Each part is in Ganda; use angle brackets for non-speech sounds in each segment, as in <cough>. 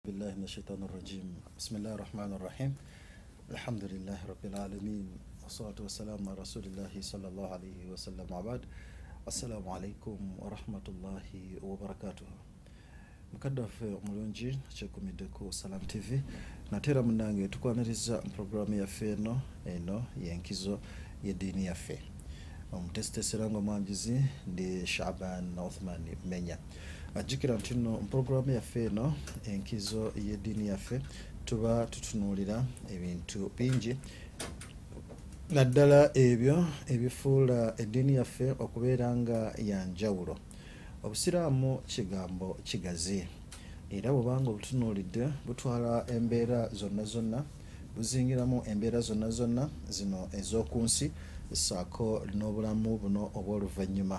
بالله من الشيطان الرجيم بسم الله الرحمن الرحيم الحمد لله رب العالمين والصلاة والسلام على رسول الله صلى الله عليه وسلم وبعد السلام عليكم ورحمة الله وبركاته mukadde waffe omulungi kyekumiddeko salam tv nateera munange tukwaniriza puroguramu yaffe eno eno yenkizo yeddiini yaffe omutesitesera nga omwanjuzi ndi shaban othman menya Ajjukira nti nno mpuroguramu yaffe eno enkizo y'eddiini yaffe tuba tutunuulira ebintu bingi. Naddala ebyo ebifuula eddiini yaffe okubeera nga yanjawulo obusiraamu kigambo kigazi. Era bwebanga obutunuulidde butwala embeera zonna zonna buzingiramu embeera zonna zonna zino ez'oku nsi ssaako n'obulamu buno obw'oluvannyuma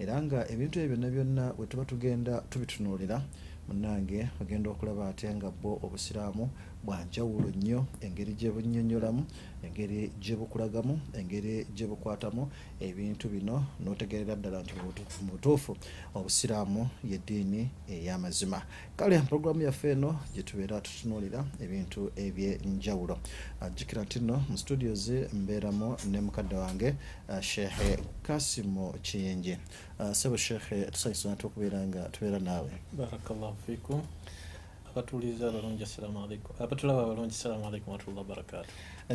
era nga ebintu ebyo byonna byonna bwe tuba tugenda tubitunuulira munange ogenda okulaba ate nga bwo obusiraamu bwanjawulo nnyo engeri gye bunnyonnyolamu engeri gye bukulagamu engeri gye bukwatamu ebintu bino n'otegeerera ddala nti mu butuufu- mu butuufu obusiraamu yeddiini ey'amazima. Kale puroguramu yaffe eno gye tubeera tutunuulira ebintu ebyenjawulo. Ajjukira nti nno mu studios mbeeramu ne mukadde wange uh, shehe kasimu kiyingi. Uh, sebo shehe tusanyusa nti okubeera nga tubeera naawe. Barakallahu fikum abatuuliza abalungi assalamu alaikum. Abatulaba abalungi assalamu alaikum warahmatullahi wabarakatu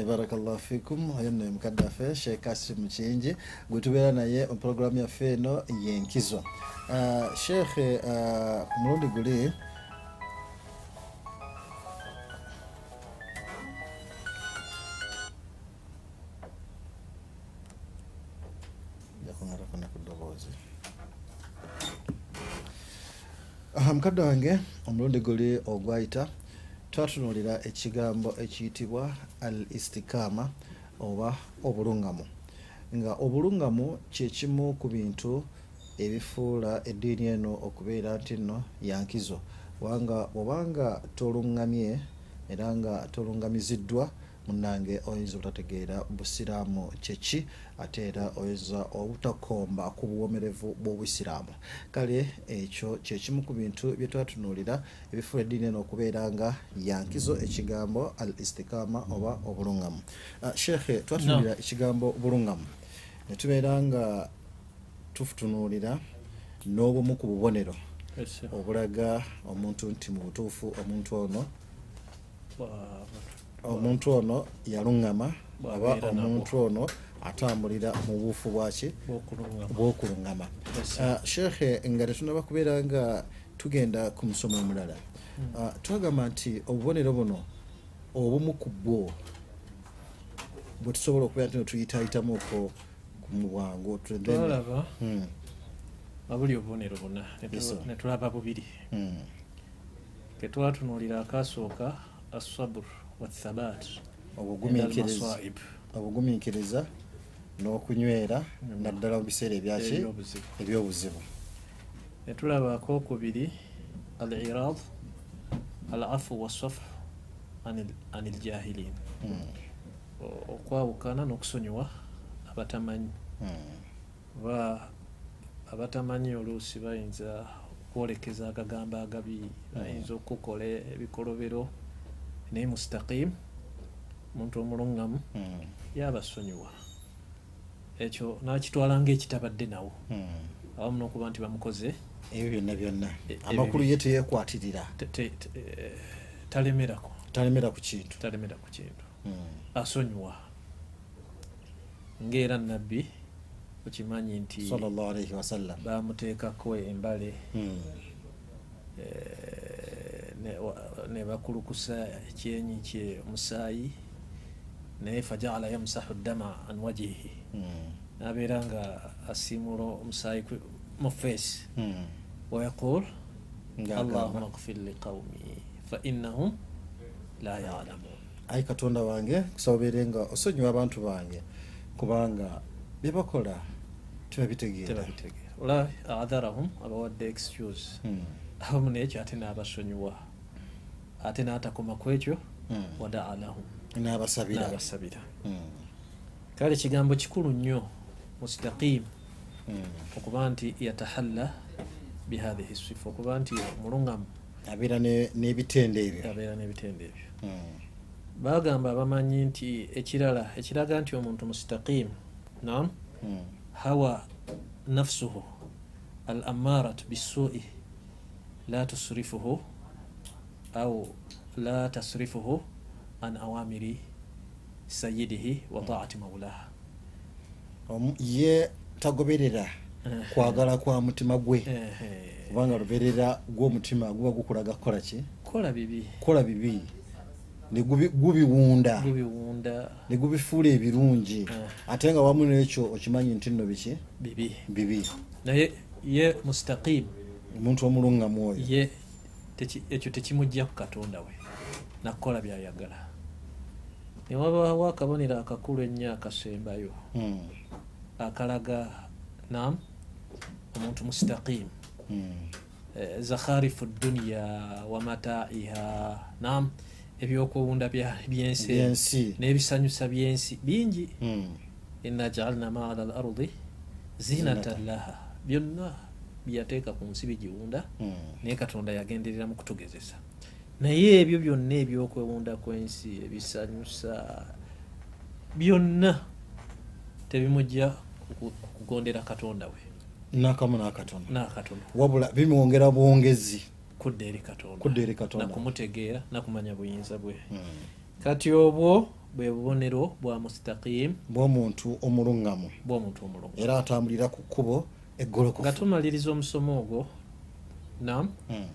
barakallahu fikum. Oyo nno mukadde waffe shehe kasimu kiyingi gwe tubeera naye mu puroguramu yaffe eno yenkizo uh, shehe uh, ku mulundi guli Aha, mukadde wange omulundi guli ogwayita twatunuulira ekigambo ekiyitibwa al istikama oba obulungamu. Nga obulungamu kyekimu ku bintu ebifuula eddiini eno okubeera nti nno yankizo wanga obanga tolungamye era nga tolungamiziddwa munange oyinza obutategeera busiraamu kyeki ate era oyinza obutakomba ku buwomerevu bw'obusiraamu. Kale ekyo kyekimu ku bintu bye twatunuulira ebifuula eddiini eno okubeera nga yankizo ekigambo al istikama oba obulungamu. Uh, shekhe twatunuulira ekigambo bulungamu ne tubeera nga tutunuulira n'obumu ku bubonero obulaga omuntu nti mu butuufu omuntu ono omuntu ono yaluŋŋama oba omuntu ono atambulira mu buufu bwaki? Bw'okuluŋŋama. Ah, shekhe nga tetunaba kubeera nga tugenda ku musomo omulala Hmm. Ah, twagamba nti obubonero buno obumu ku bwo bwe tusobola okubeera nti tuyitayitamuko mu bwangu. Twalaba. Hmm, abuli obubonero buna ne tu- Yes, sir. ne tulaba bubiri. Hmm. ketwatunuulira akasooka wathabat obugumiikiriza obugumiikiriza n'okunywera Mm. naddala mu biseera ebyaki ebyobuzibu. Tulaba akokubiri al irad al afu wasafu an iljahilin Hmm, O- okwawukana n'okusonyiwa abatamanyi. Oba abatamanyi oluusi bayinza okwolekeza agagambo agabi bayinza okukola ebikolobero naye mustaqim. Omuntu omulungamu Hmm, yabasonyiwa ekyo nakitwala ngaekitabadde nawo. Hmm. awamu n'okuba nti bamukoze. Ebyo byonna byonna. E- amakulu ebibi. ye teyekwatirira te- te- te- eh, talemerako. Talemera ku kintu. Talemera ku kintu. Hmm, asonyiwa ngaera nabbi okimanyi nti sallallahu alaihi wasallam bamuteekako embale. Eh, ne- bakulukusa ekyenyi kye omusaayi naye fajala yamsahu ddama an wajihi hmm, nabeera nga asiimula omusaayi mu feesi. Hmm. wayaqul allahuma gfir liqaumi fainahum la yalamun. Ayi katonda wange kusaba obeere nga osonyiwa abantu bange kubanga byebakola tebabitegeera. Adharahum abawadde excuse. Hmm, abamu naekyo ate n'abasonyiwa ate n'atakoma ku ekyo hmm. wadaa lahum n'abasabira. Hmm, kale kigambo kikulu nnyo mustaqim hmm, okuba nti yatahalla bihathihi sifa okuba nti omulungamu abeera ne- n'ebitende ebyo. Abeera n'ebitende ebyo. Bagamba abamanyi nti ekirala ekiraga nti omuntu mustaqimu nam hawa nafsuhu al amarat bisui la tusrifuhu au la tasrifuhu an awamiri sayidihi wa taati maulaha ye tagoberera kwagala kwa mutima gwe. Ehe. kubanga luberera gw'omutima guba gukulaga kukola ki? Kola bibi. Kukola bibi. Ne gubi- gubiwunda. Gubiwunda. Ne gubifuula ebirungi. Eh. ate nga wamu n'ekyo okimanyi nti nno biki? Bibi. Bibi. Naye ye mustaqimu omuntu omulungamu oyo ekyo tekimugja ku katonda we nakukola byayagala newabaawo akabonero akakulu ennyo akasembayo Mm. akalaga nam omuntu mustaqimu Mm. eh, zakharifu duniya wamataiha nam ebyokwewunda byensi n'ebisanyusa byensi bingi Mm. inna jaalna ma ala lardi zinatan Zinatan. laha byonna byeyateeka ku nsi bigiwunda Mm. naye katonda yagenderera mu kutugezesa. Naye ebyo byonna ebyokwewunda kw'ensi ebisanyusa byonna tebimujja ku- kugondera katonda we. Nakamu nakatono nakatono wabula bimwongera bwongezi. Kudda eri katonda. Kudda eri Katonda. nakumutegeera nakumanya buyinza bwe. Mm. kati obwo bwe bubonero bwa mustaqimu bw'omuntu omulungamu. bw'omuntu omulungu era atambulira ku kkubo nga tumaliriza omusomo ogwo nam Mm.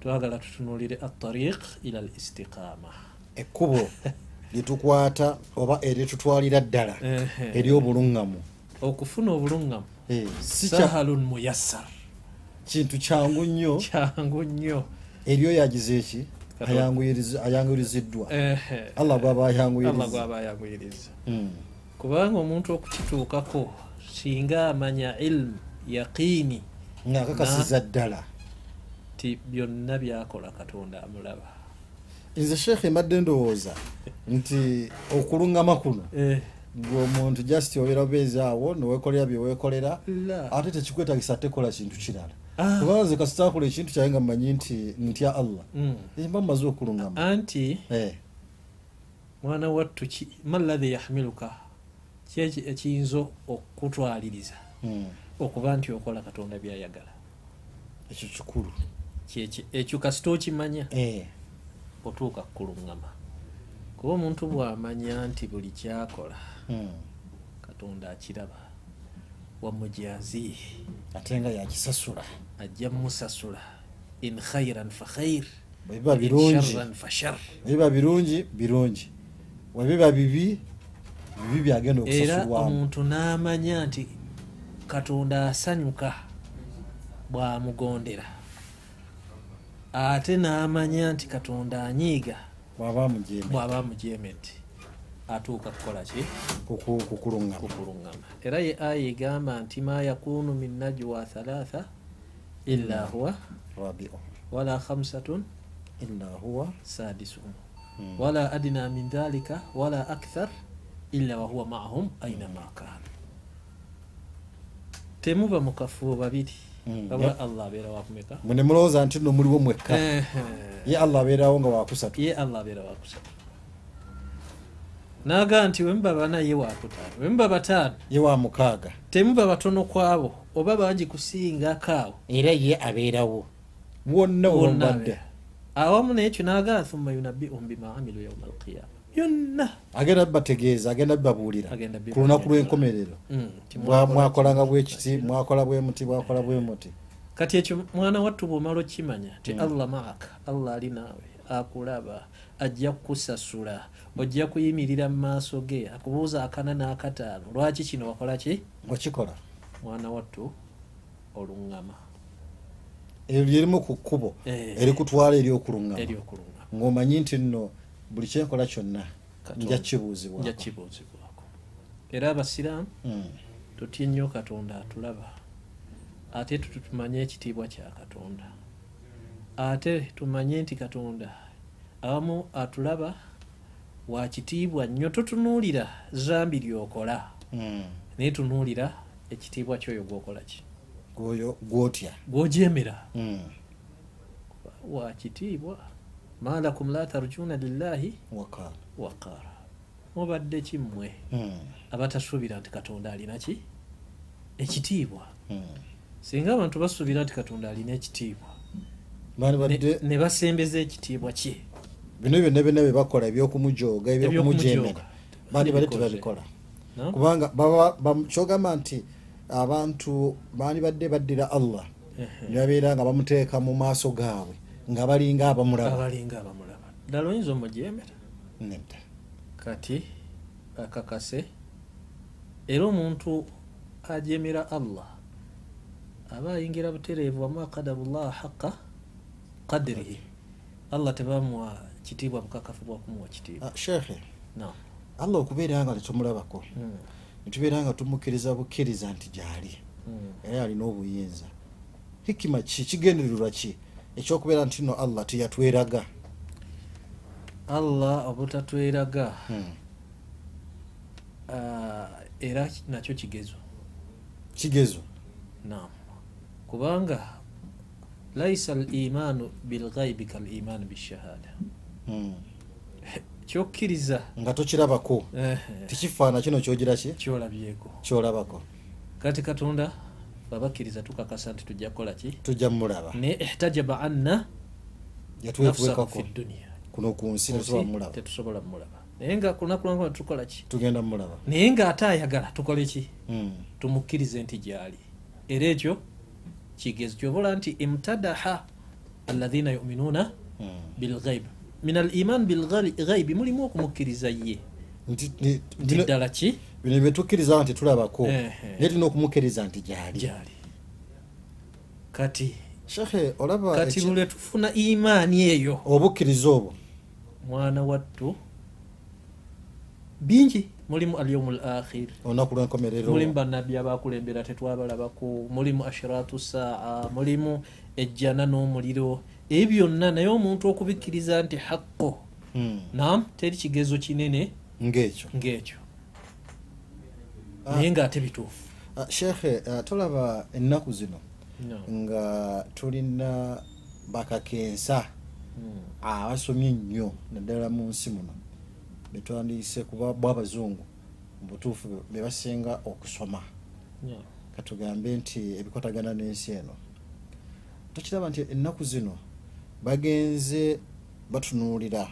twagala tutunulire atariq ila al istiqama ekkubo <laughs> lyetukwata oba eryetutwalira ddala Ehe. ery'obulungamu okufuna obulungamu Eh, sahalun muyassar. Kintu kyangu nnyo. <laughs> Kyangu nnyo. Eryo yagize eki? Ayanguyiriziddwa allah gwaba allah ayanguyiriza gwaba ayagwiriza Mm. kubanga omuntu okukituukako singa amanya ilmu yaqiini ng'akakasiza ddala ti byonna byakola katonda amulaba. Nze sheekhe mbadde ndowooza nti okulungama kuno Eh, gwe omuntu just obeera bubeezi awo neweekolera byeweekolera la. ate tekikwetagisa tekola kintu kirala. Ah. kubanga nze kasitakola ekintu kyaye nga mmanyi nti ntya allah. Mm. mba mmaze okulungama. Anti Eh, mwana wattu ki maladhi yahmiluka? Ki eki- ekiyinza okutwaliriza? Mm, okuba nti okola katonda byayagala. Ekyo kikulu. Ekyo kasita okimanya? Eh, otuuka kukuluŋŋama kuba omuntu bw'amanya nti buli kyakola mm, katonda akiraba wamujazi ate nga yakisasula. ajja musasula in khairan fa khair bwe biba in birungi. sharran fa shar. Bwe biba birungi birungi. Bwe biba bibi bibi byagenda era okusasulwamu omuntu n'amanya nti katonda asanyuka bw'amugondera ate n'amanya nti katonda anyiiga bwaba mujeme bw'aba amujeemedde atuuka kukola ki? Kukuluŋŋama era ye aya egamba nti ma yakunu min najwa thalatha illa huwa rabiu. wala khamsatun illa huwa sadisuhum. Mm. wala adna min dhalika wala akthar illa wahuwa maahum ainama kaanu temuba mukafubo babiri. Mm. wabula allah abeera wakumeka mwe ne mulowooza nti nno muliwo mwekka. Ye allah abeerawo nga wakusatu ye allah abeera wakusatu naga nti wemuba bana ye wakutaano wemuba bataano. Ye wa mukaaga. Temuba batono kwabo oba bangi kusingakaawo era ye abeerawo. Wonna abeera. awamu nekyo naga thumma yunabiuhum bima amilu yauma alqiyama byonna agenda bibategeeza agenda bibabuulira ku lunaku lw'enkomerero. Mm, mwakolanga bwe kiti mwakola bwe muti mwakola bwe muti. Kati ekyo mwana wattu bwomala okimanya ti Mm. allah maaka allah ali naawe akulaba ajja kukusasula ojja kuyimirira mu maaso ge akubuuza akana n'akataano lwaki kino wakola ki? Okikola. Mwana wattu oluŋŋama. Eryo lyerimu ku kkubo Eh. erikutwala eri okuluŋŋama eryokuluŋŋama ng'omanyi nti nno buli kyenkola kyonna nja kibuuzibwako. Era abasiraamu Mm. tutye nnyo katonda atulaba. Ate tu- tumanye ekitiibwa kya katonda. Ate tumanye nti katonda awamu atulaba wakitiibwa nnyo. Totunuulira zambi lyokola Mm. naye tunuulira ekitiibwa kyoyo gwokola ki? Gwotya? Gwojemera Mm. wa kitiibwa malakum la tarjuna lillahi waqaara mubadde kimmwe Mm, abatasuubira nti katonda alina ki? Ekitiibwa. Mm. singa abantu basuubira nti katonda alina ekitiibwa ne- basembeza ekitiibwa kye? Bino byonna byonna bye bakola ebyokumujoga ebyokumujemera bandi badde tebabikola. kubanga kyogamba nti abantu bani badde baddira allah Ehe. ne babeera nga bamuteeka mu maaso gaabwe nga balinga abamulaba. Abalinga abamulaba. Ddala oyinza omujemera nedda kati akakase era omuntu ajemera allah aba ayingira butereevu wama qadarullah haqa qadirihi allah tebamuwa kitiibwa bukakafu bwakumuwa kitiibwa. Ah, shekhe no. allah okubeera nga tetumulabako mm. netubeera nga tumukkiriza bukkiriza nti gyali. Mm. era alina obuyinza. Hikima ki? Kigendererwa ki ekyokubeera nti no allah teyatweraga. Allah obutatweraga Hmm. ah, era nakyo kigezo. Kigezo. Nam kubanga laisa al imaanu bilghaibi kal imaanu bishahada. Hmm. <laughs> kyokkiriza. Nga tokirabako. Tekifaana kino kyogira ki kyolabyeko. Kyolabako. Kati katonda babakkiriza tukakasa nti tujja kukola ki? Tujja mumulaba ne ihtajaba anna dduniya kuno ku nsi tetusobola mumulaba naye nga kunakulanga tukola ki? Tugenda mumulaba naye ng'ate ayagala tukole ki? Hmm. tumukkirize nti gyali. Era ekyo kigezo kyobola nti imtadaha alaina yuminuuna Hmm. bilghaib min al iman bilghaibi mulimu okumukkiriza ye. Nti- ddala ki bino byetukkiriza nti tulabako naye tulina okumukkiriza nti gyali. Kati shekhe olaba kati lwe tufuna imaani eyo. Obukkiriza obwo. Mwana wattu bingi. Mulimu alyaumu l akhir olunaku lwenkomerero. Mulimu bannabbi abakulembera tetwabalabako. Mulimu ashiratu saa. Mulimu ejjana n'omuliro. Ebyo byonna naye omuntu okubikkiriza nti haqqo Hmm. nam teri kigezo kinene ng'ekyo. ng'ekyo. Naye ng'ate bituufu. Ah, shekhe ah, tolaba ennaku zino No. nga tulina bakakensa Mm. abasomye ennyo naddala mu nsi muno. Betwandiise kuba bwabazungu mu butuufu be basinga okusoma. Katugambe nti ebikwatagana n'ensi eno. Tokiraba nti ennaku zino bagenze batunuulira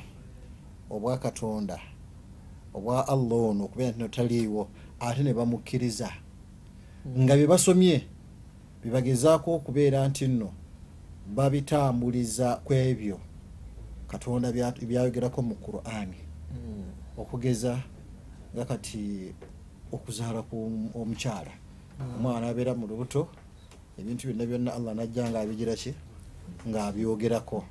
obwa katonda obwa allah ono okubeera nti notaliiwo ate ne bamukkiriza. Nga bye basomye byebagezaako okubeera nti nno babitambuliza ku ebyo. Katonda bya- byayogerako mu qur'ani. Mm. okugeza nga kati okuzaala ku omukyala. Omwana abeera mu lubuto ebintu byonna byonna allah najja nga abigira ki? Ng'abyogerako.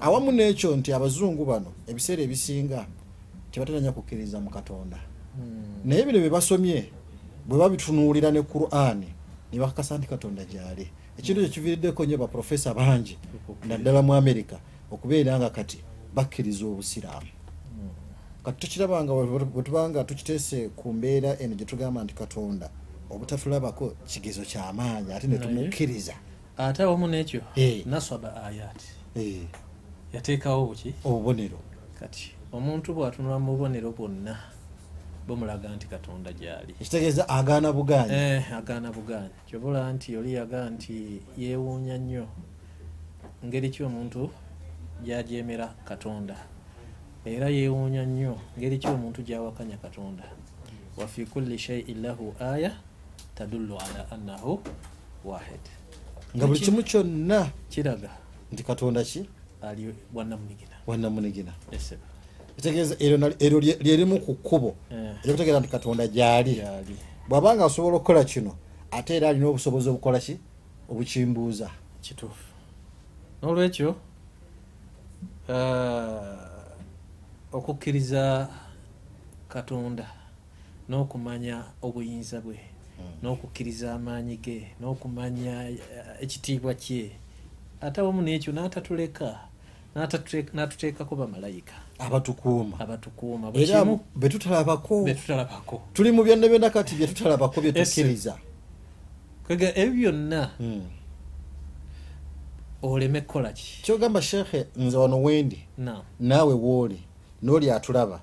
Awamu n'ekyo nti abazungu bano ebiseera ebisinga tebatananya kukkiriza mu katonda. Naye bino bye basomye bwe babitunuulira ne qur'ani ne bakakasa nti katonda gyali. Ekintu ekyo kiviiriddeko nnyo baprofesa bangi naddala mu amerika okubeera nga kati bakkiriza obusiraamu. Kati tukirabanga bwe tubanga tukiteese ku mbeera eno gye tugamba nti katonda obutatulabako kigezo kyamaanyi ate ne Naye. tumukkiriza. ate awamu n'ekyo naswaba ayati yateekawo buki? Obubonero. Kati omuntu bw'atunula mu bubonero bwonna bumulaga nti katonda gyali. Ekitegeeza agaana bugaanyi. Eh, agaana bugaanyi. Kyobola nti oli yagaa nti yeewuunya nnyo. Ngeri ki omuntu gyajemera katonda? Era yeewuunya nnyo. Ngeri ki omuntu gyawakanya katonda? Wafi kulli shaiin lahu aya tadullu ala annahu wahid nga buli kimu kyonna kiraga nti katonda ki? ali wannamunigina wannamunigina eseba ekitegeeza eryo lyerimu ku kkubo. Eh, eryokutegeeza nti katonda gyali. Gyali. Bw'abanga asobola okukola kino ate era alina obusobozi obukola ki? Obukimbuuza kituufu. N'olwekyo ah, okukkiriza katonda n'okumanya obuyinza bwe n'okukkiriza amaanyi ge n'okumanya eh, ekitiibwa kye. Ate awamu n'ekyo n'atatuleka n'atatule- n'atuteekako bamalayika abatukuuma abatukuuma era betutalabako. Betutalabako. Tuli mu byonna byonna kati byetutalabako byetukkiriza kwega ebyo byonna Mm. oleme kukola ki? Kyogamba shekhe nze wano wendi. Naawe wooli n'oli atulaba.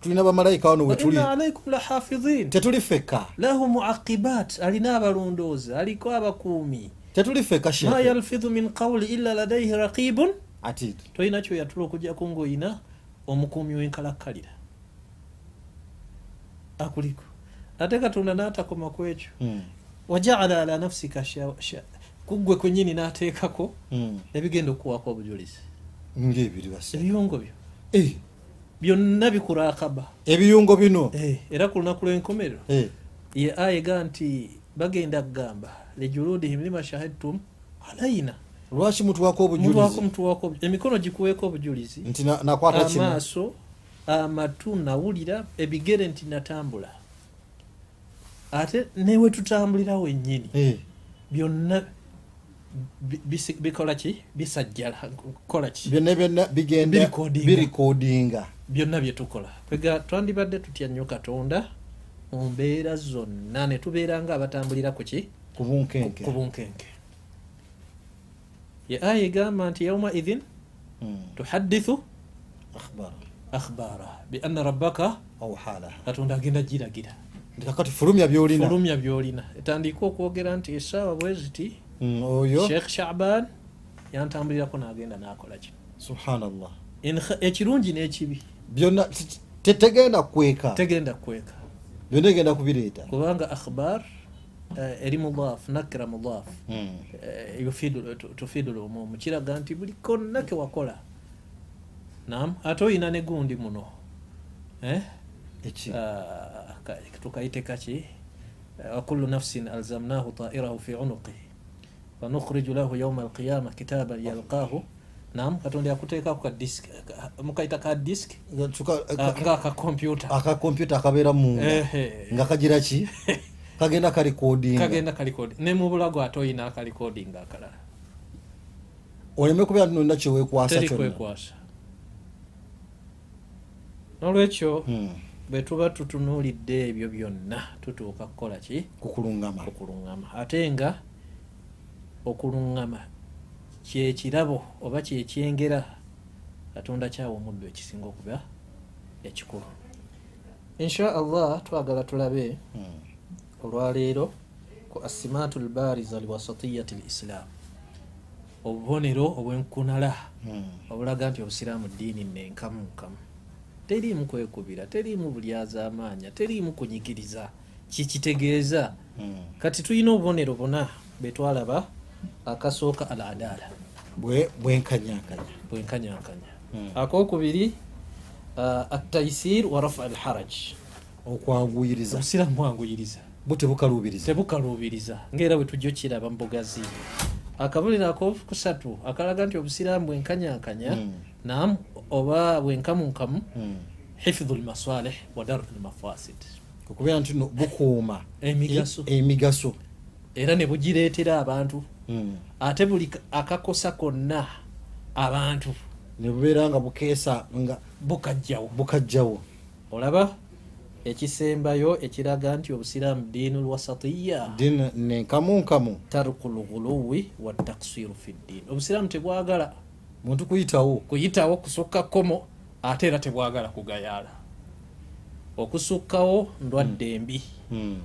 Tulina bamalayika wano wa wetuli inna alaikum lahafidhin tetuli fekka lahu muaqibat alina abalondoozi aliko abakuumi. Tetuli fekka ma yalfidhu min qawli illa ladaihi raqibun. Ati. Tolina kyoyatula okujjaku ngaoyina omukuumi w'enkalakkalira. Akuliko ate katonda n'atakoma ku ekyo. Mm, wajaala ala sha- kuggwe kwenyini n'ateekako mm. ebigenda okuwako obujulizi. Ebiyungo byo. Eh, byonna bikurakaba ebiyungo bino. Eh, era ku lunaku lw'enkomerero Eh, ye ayega nti bagenda kugamba lijuludihim lima shahidtum alaina lwaki mutuwako mutuwako obujulizi? Mutuwako obu- emikono gikuweeko obujulizi. Nti na- nakwata amaaso amatu nawulira ebigere nti natambula. Ate newe tutambulira wennyini Eh, byonna bikola ki? Bisajjala kukola ki? Byonna byonna bigenda Birikodinga. byonna byetukola kwega twandibadde tutya nnyo katonda mu mbeera zonna ne tubeera nga abatambulira ku ki? Ku bunkenke ye aya egamba nti yauma idhin tuhaddithu akhbara akhbaara bianna rabbaka katonda agenda giragira kakati fulumya byolina fulumya byolina etandika okwogera nti esaawa bwe ziti oyo sheekh shaban yantambulirako n'agenda n'akola kino subhanallah ekirungi n'ekibi byonna tetegenda kweka tegenda kweka byonna egenda kubireeta kubanga akhbar eri mudaf nakira mudaf Mm, eh, yufidu- tu- tufidu lumumu kiraga nti buli konna kewakola nam ate oyina ne gundi muno. Eh? Ah, ka- tukayite kaki wakullu nafsin alzamnahu ta'irahu fi unuqihi wanukhriju lahu yauma alqiyama kitaban yalqahu. Nam katonda yakuteekako ka disk mukayita ka disk Tuka- ka- ngakakompyuta akakompyuta akabeera munda. Nga kagira ki <laughs> kagenda kalikodinga kagenda kalikodi ne mu bulago ate oyina akalikodinga akalala. Oleme kubeera nti nolina kyeweekwasa teri kyonna. kwekwasa. Nolwekyo Mm, bwe tuba tutunuulidde ebyo byonna tutuuka kukola ki? Kukuluŋŋama okuluŋŋama ate nga okuluŋŋama kyekirabo oba kyekyengera katonda kyawa omuddo ekisinga okuba ekikulu. Insha allah twagala tulabe Mm, olwaleero ku asimaatu lbariza liwasatiyati lislam obubonero obwenkunala mm, obulaga nti obusiraamu ddiini nenkamu nkamu. Teriimu kwekubira teriimu bulyaza amaanya teriimu kunyigiriza kikitegeeza mm. kati tulina obubonero buna betwalaba akasooka al adaala bwenkanyankanya Mm. akokubiri uh, ataisir wa rafu al haraj. Okwanguyiriza obusiraamu bwanguyiriza bo tebukaluubiriza. Ngaera bwe tujja okiraba mu bugazi akabuliro akokusatu akalaga nti obusiraamu bwenkanyankanya Mm. nam oba bwenkamunkamu Mm. hifdhu lmasalih wa daru lmafasid okubeera nti bukuuma. Emigaso. e- emigaso. Era ne bugireetera abantu. Mm. ate buli ka- akakosa konna abantu. Ne bubeera nga bukeesa nga bukajjawo. bukajjawo. Olaba ekisembayo ekiraga nti obusiraamu diinu lwasatiya. Dini nenkamunkamu tarku lghuluwi wataksiru fi ddiin obusiraamu tebwagala. Muntu kuyitawo. Kuyitawo kusukka komo ate era tebwagala kugayaala. Okusukkawo ndwadde mbi Mm.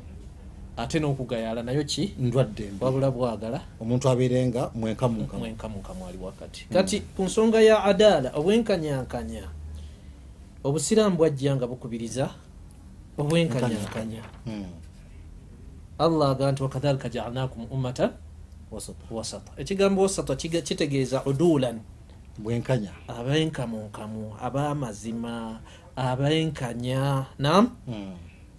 ate n'okugayaala nayo ki? Ndwadde mbi wabula bwagala. Omuntu abeerenga mwenkamunkamu. Mwenkamunkamu ali wakati. Kati ku nsonga ya adaala obwenkanyankanya obusiraamu bwajja nga bukubiriza obwenkanyankanya. Mm. allah aga nti wakadhalika jaalnakum ummatan wasata. Ekigambo wasata kitegeeza udulan bwenkanya abenkamunkamu ab'amazima abenkanya. Nam Mm.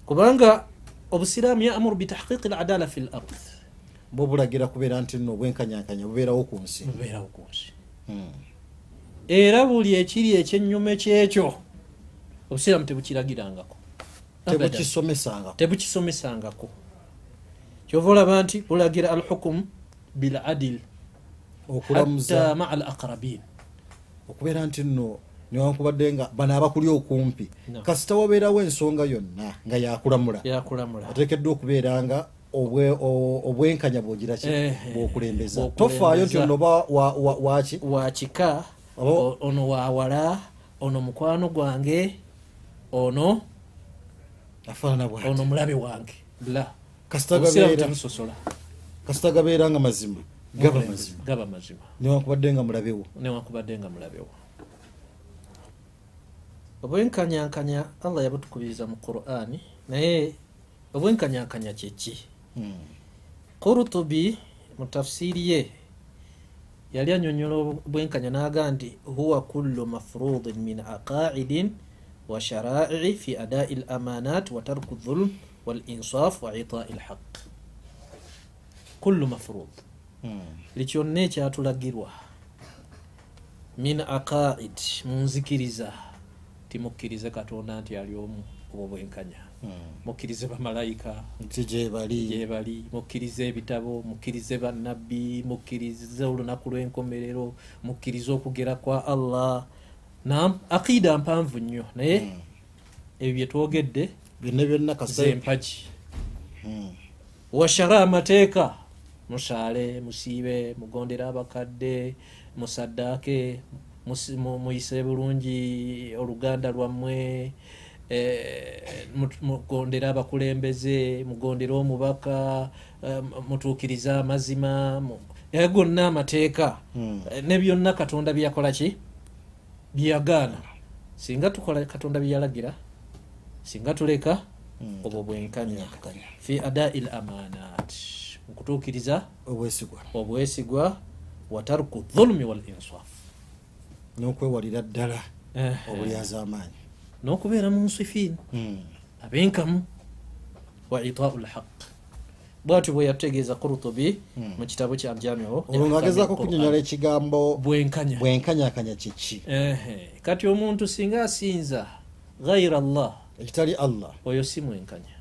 kubanga obusiraamu yaamuru bitahqiqi ladala fi lard bo bulagira kubeera nti nno obwenkanyankanya bubeerawo ku nsi. Bubeerawo ku nsi. Mm. era buli ekiri ekyenyume kyekyo obusiraamu tebukiragirangako tebukisomesangako. Kyova olaba nti bulagira al hukumu bil adil hatta maa al aqrabin. Okubeera nti nno newankubadde nga bano abakuli okumpi. Kasita wabeerawo ensonga yonna nga yakulamula ateekeddwa okubeera nga obwenkanya bwogira ki? Bwokulembeza. Tofaayo nti ono oba wa- wa- waki wakika ono wawala ono mukwano gwange. Ono afaanana bwati. Ono mulabe wange. La kasita gabeera. nga mazima. Gaba mazima. gaba mazima. Newankubadde nga mulabewo newankubadde nga mulabewo obwenkanyankanya allah yabutukubiriza mu qur'ani naye obwenkanyankanya kyeki Hmm. kurutubi mu tafsiri ye yali anyonyola obwenkanya n'aga nti huwa kullu mafrudin min aqaidin lamanat wa tarku dhulm walinsaf wa itai lhaq kullu mafrud. Hmm. buli kyonna ekyatulagirwa min aqaid munzikiriza timukkirize katonda nti ali omu obwo bwenkanya. Hmm. mukkirize bamalayika gyebali mukkirize ebitabo. Mukkirize bannabbi. Mukkirize olunaku lw'enkomerero. Mukkirize okugera kwa allah nam aqiida mpanvu nnyo naye Hmm. ebyo byetwogedde byonna byonna zempagi Hmm. washara amateeka musaale musiibe mugondere abakadde musaddaake muyise bulungi oluganda lwammwe eh, mugondere abakulembeze mugondere omubaka eh, mutuukirize amazima era gonna amateeka Hmm. Eh, ne byonna katonda byeyakola ki byeyagaana singa tukola katonda byeyalagira singa tuleka Hmm. obwo bwenkanya Kanya. fi adai l amanat. Mukutuukiriza obwesigwa. obwesigwa watarku dhulumi wal insaf. N'okwewalira ddala obulyaza amaanyi. N'okubeera mu nsifin Hmm. abenkamu. Wa itau lhaq bwatyo bwe yategeeza kurtubi Hmm. mu kitabo kya jamiu olwo ng'agezaako kunyonyola ekigambo bwenkanya. bwenkanyakanya kiki kati omuntu singa asinza ghaira llah ekitali allah. oyo si mwenkanya.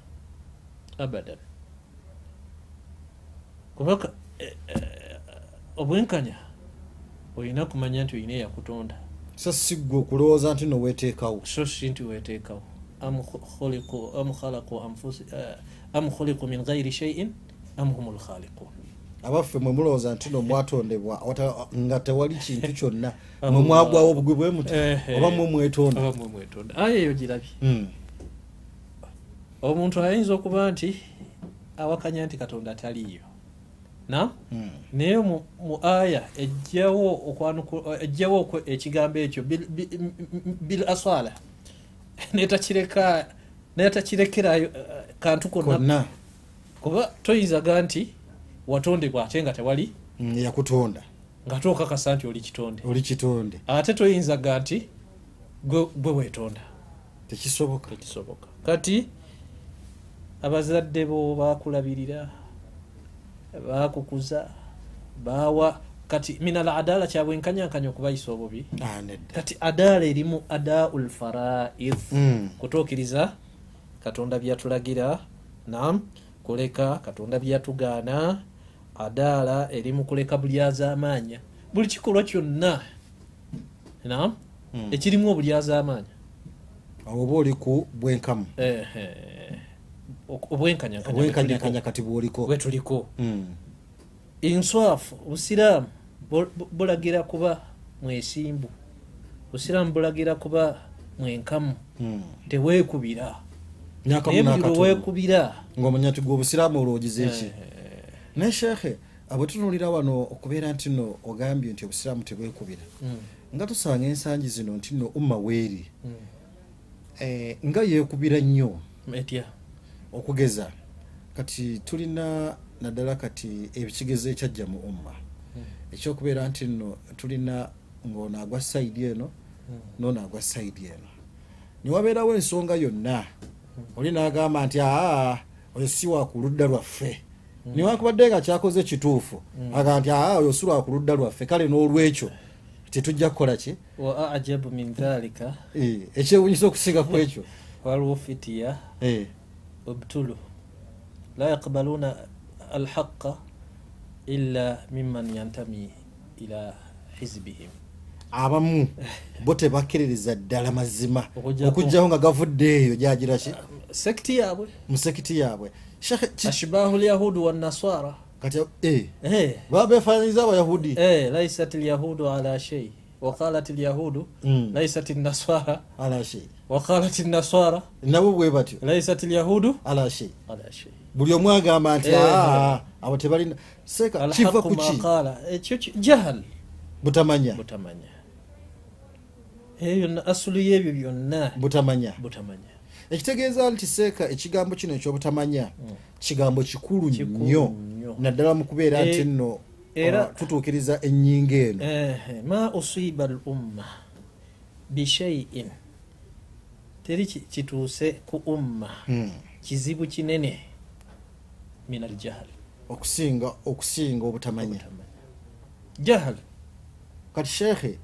Abadan. Kubaka eh, eh, obwenkanya olina kumanya nti olina eyakutonda so si ggwe okulowooza nti noweeteekawo so si nti weteekawo am khuliqu- am khalaqu anfusi- eh, am khuliqu min ghairi shaiin am hum lkhaliqun abaffe mwe mulowooza nti no mwatondebwa nga tewali kintu <laughs> kyonna mwe mwagwawo obugwi bwe muti oba mwe mwetonda aya eyo girabye Hmm. omuntu ayinza okuba nti awakanya nti katonda taliiyo. Na? Hmm. naye mu, aya ejjawo ejjawo ekigambo ekyo bil- aswala <laughs> netakirekerayo eh, kantu konna. Kuba toyinzaga nti watondebwa ate nga tewali hmm, yakutonda. nga tokakasa nti oli kitonde. Oli kitonde. Ate toyinzaga nti gwe weetonda. Tekisoboka. Tekisoboka. Kati abazadde bo bakulabirira bakukuza bawa kati minal adala kyabwenkanyankanya okubayisa obubi. Ah, kati adaala erimu adau lfaraid Hmm. kutuukiriza katonda byatulagira nam kuleka katonda byatugaana adaala erimu kuleka bulyazaamaanya buli kikolwa kyonna nam Hmm. ekirimu obulyazaamaanya awo oba oli ku bwenkamu. Obwenkanyankanya obwenkanyakanya kati bwoliko. Bwetuliko Hmm. inswafu busiraamu bu- bu- bulagira kuba mwesimbu. Busiraamu bulagira kuba mwenkamu. Hmm. teweekubira naye buli lweweekubira ng'omanya nti gwe obusiraamu olwogiza eki Eh, naye sheekhe abwe tunuulira wano okubeera nti no ogambye nti obusiraamu tebwekubira. Mm, nga tusanga ensangi zino nti no umma weeri. Mm. eh, nga yeekubira nnyo. Okugeza. Kati tulina naddala kati ekigezo ekyajja mu umma. Mm. Ekyokubeera nti nno tulina ng'ono agwa sayidi eno Mm. noono agwa sayidi eno. Newabeerawo ensonga yonna oli n'agamba nti aa oyo si wa ku ludda lwaffe. Newankubadde nga kyakoze kituufu agamba nti aa oyo si lwa ku ludda lwaffe. Kale n'olwekyo tetujja kukola ki? Wa ajabu min dhalika. Ekyewunyisa okusinga ku ekyo. <laughs> Waliwo fitiya Eh, ubtulu. La yaqbaluna alhaqa illa miman yantami ila hizbihim abamu bo tebakkiririza ddala mazima okugjaho nga gavudde eyo gyagira ki? Sekiti yaabwe. Mu sekiti yaabwe. Ashbahu lyahudu wannaswara kati eh, Eh, baba befaaniriza abayahudi? Eh, laisat lyahudu ala shei waqalat lyahudu Mm. laisat naswara ala shei waqalat naswara nabo bwe batyo laisat lyahudu ala shei buli omu agamba nti Eh. "Ah, abo tebalina seeka kiva alhaqu ku ma ki qala ekyo jahal butamanya butamanya eyo yonna asulu y'ebyo byonna butamanya butamanya ekitegeeza nti seeka ekigambo kino ekyobutamanya kigambo kikulu nnyo naddala mu kubeera nti nno era- tutuukiriza ennyingo eno. Ma usiba al umma bishaiin teri ki- kituuse ku umma. Hmm. kizibu kinene min aljahal okusinga okusinga obutamanya. Jahal kati sheekhe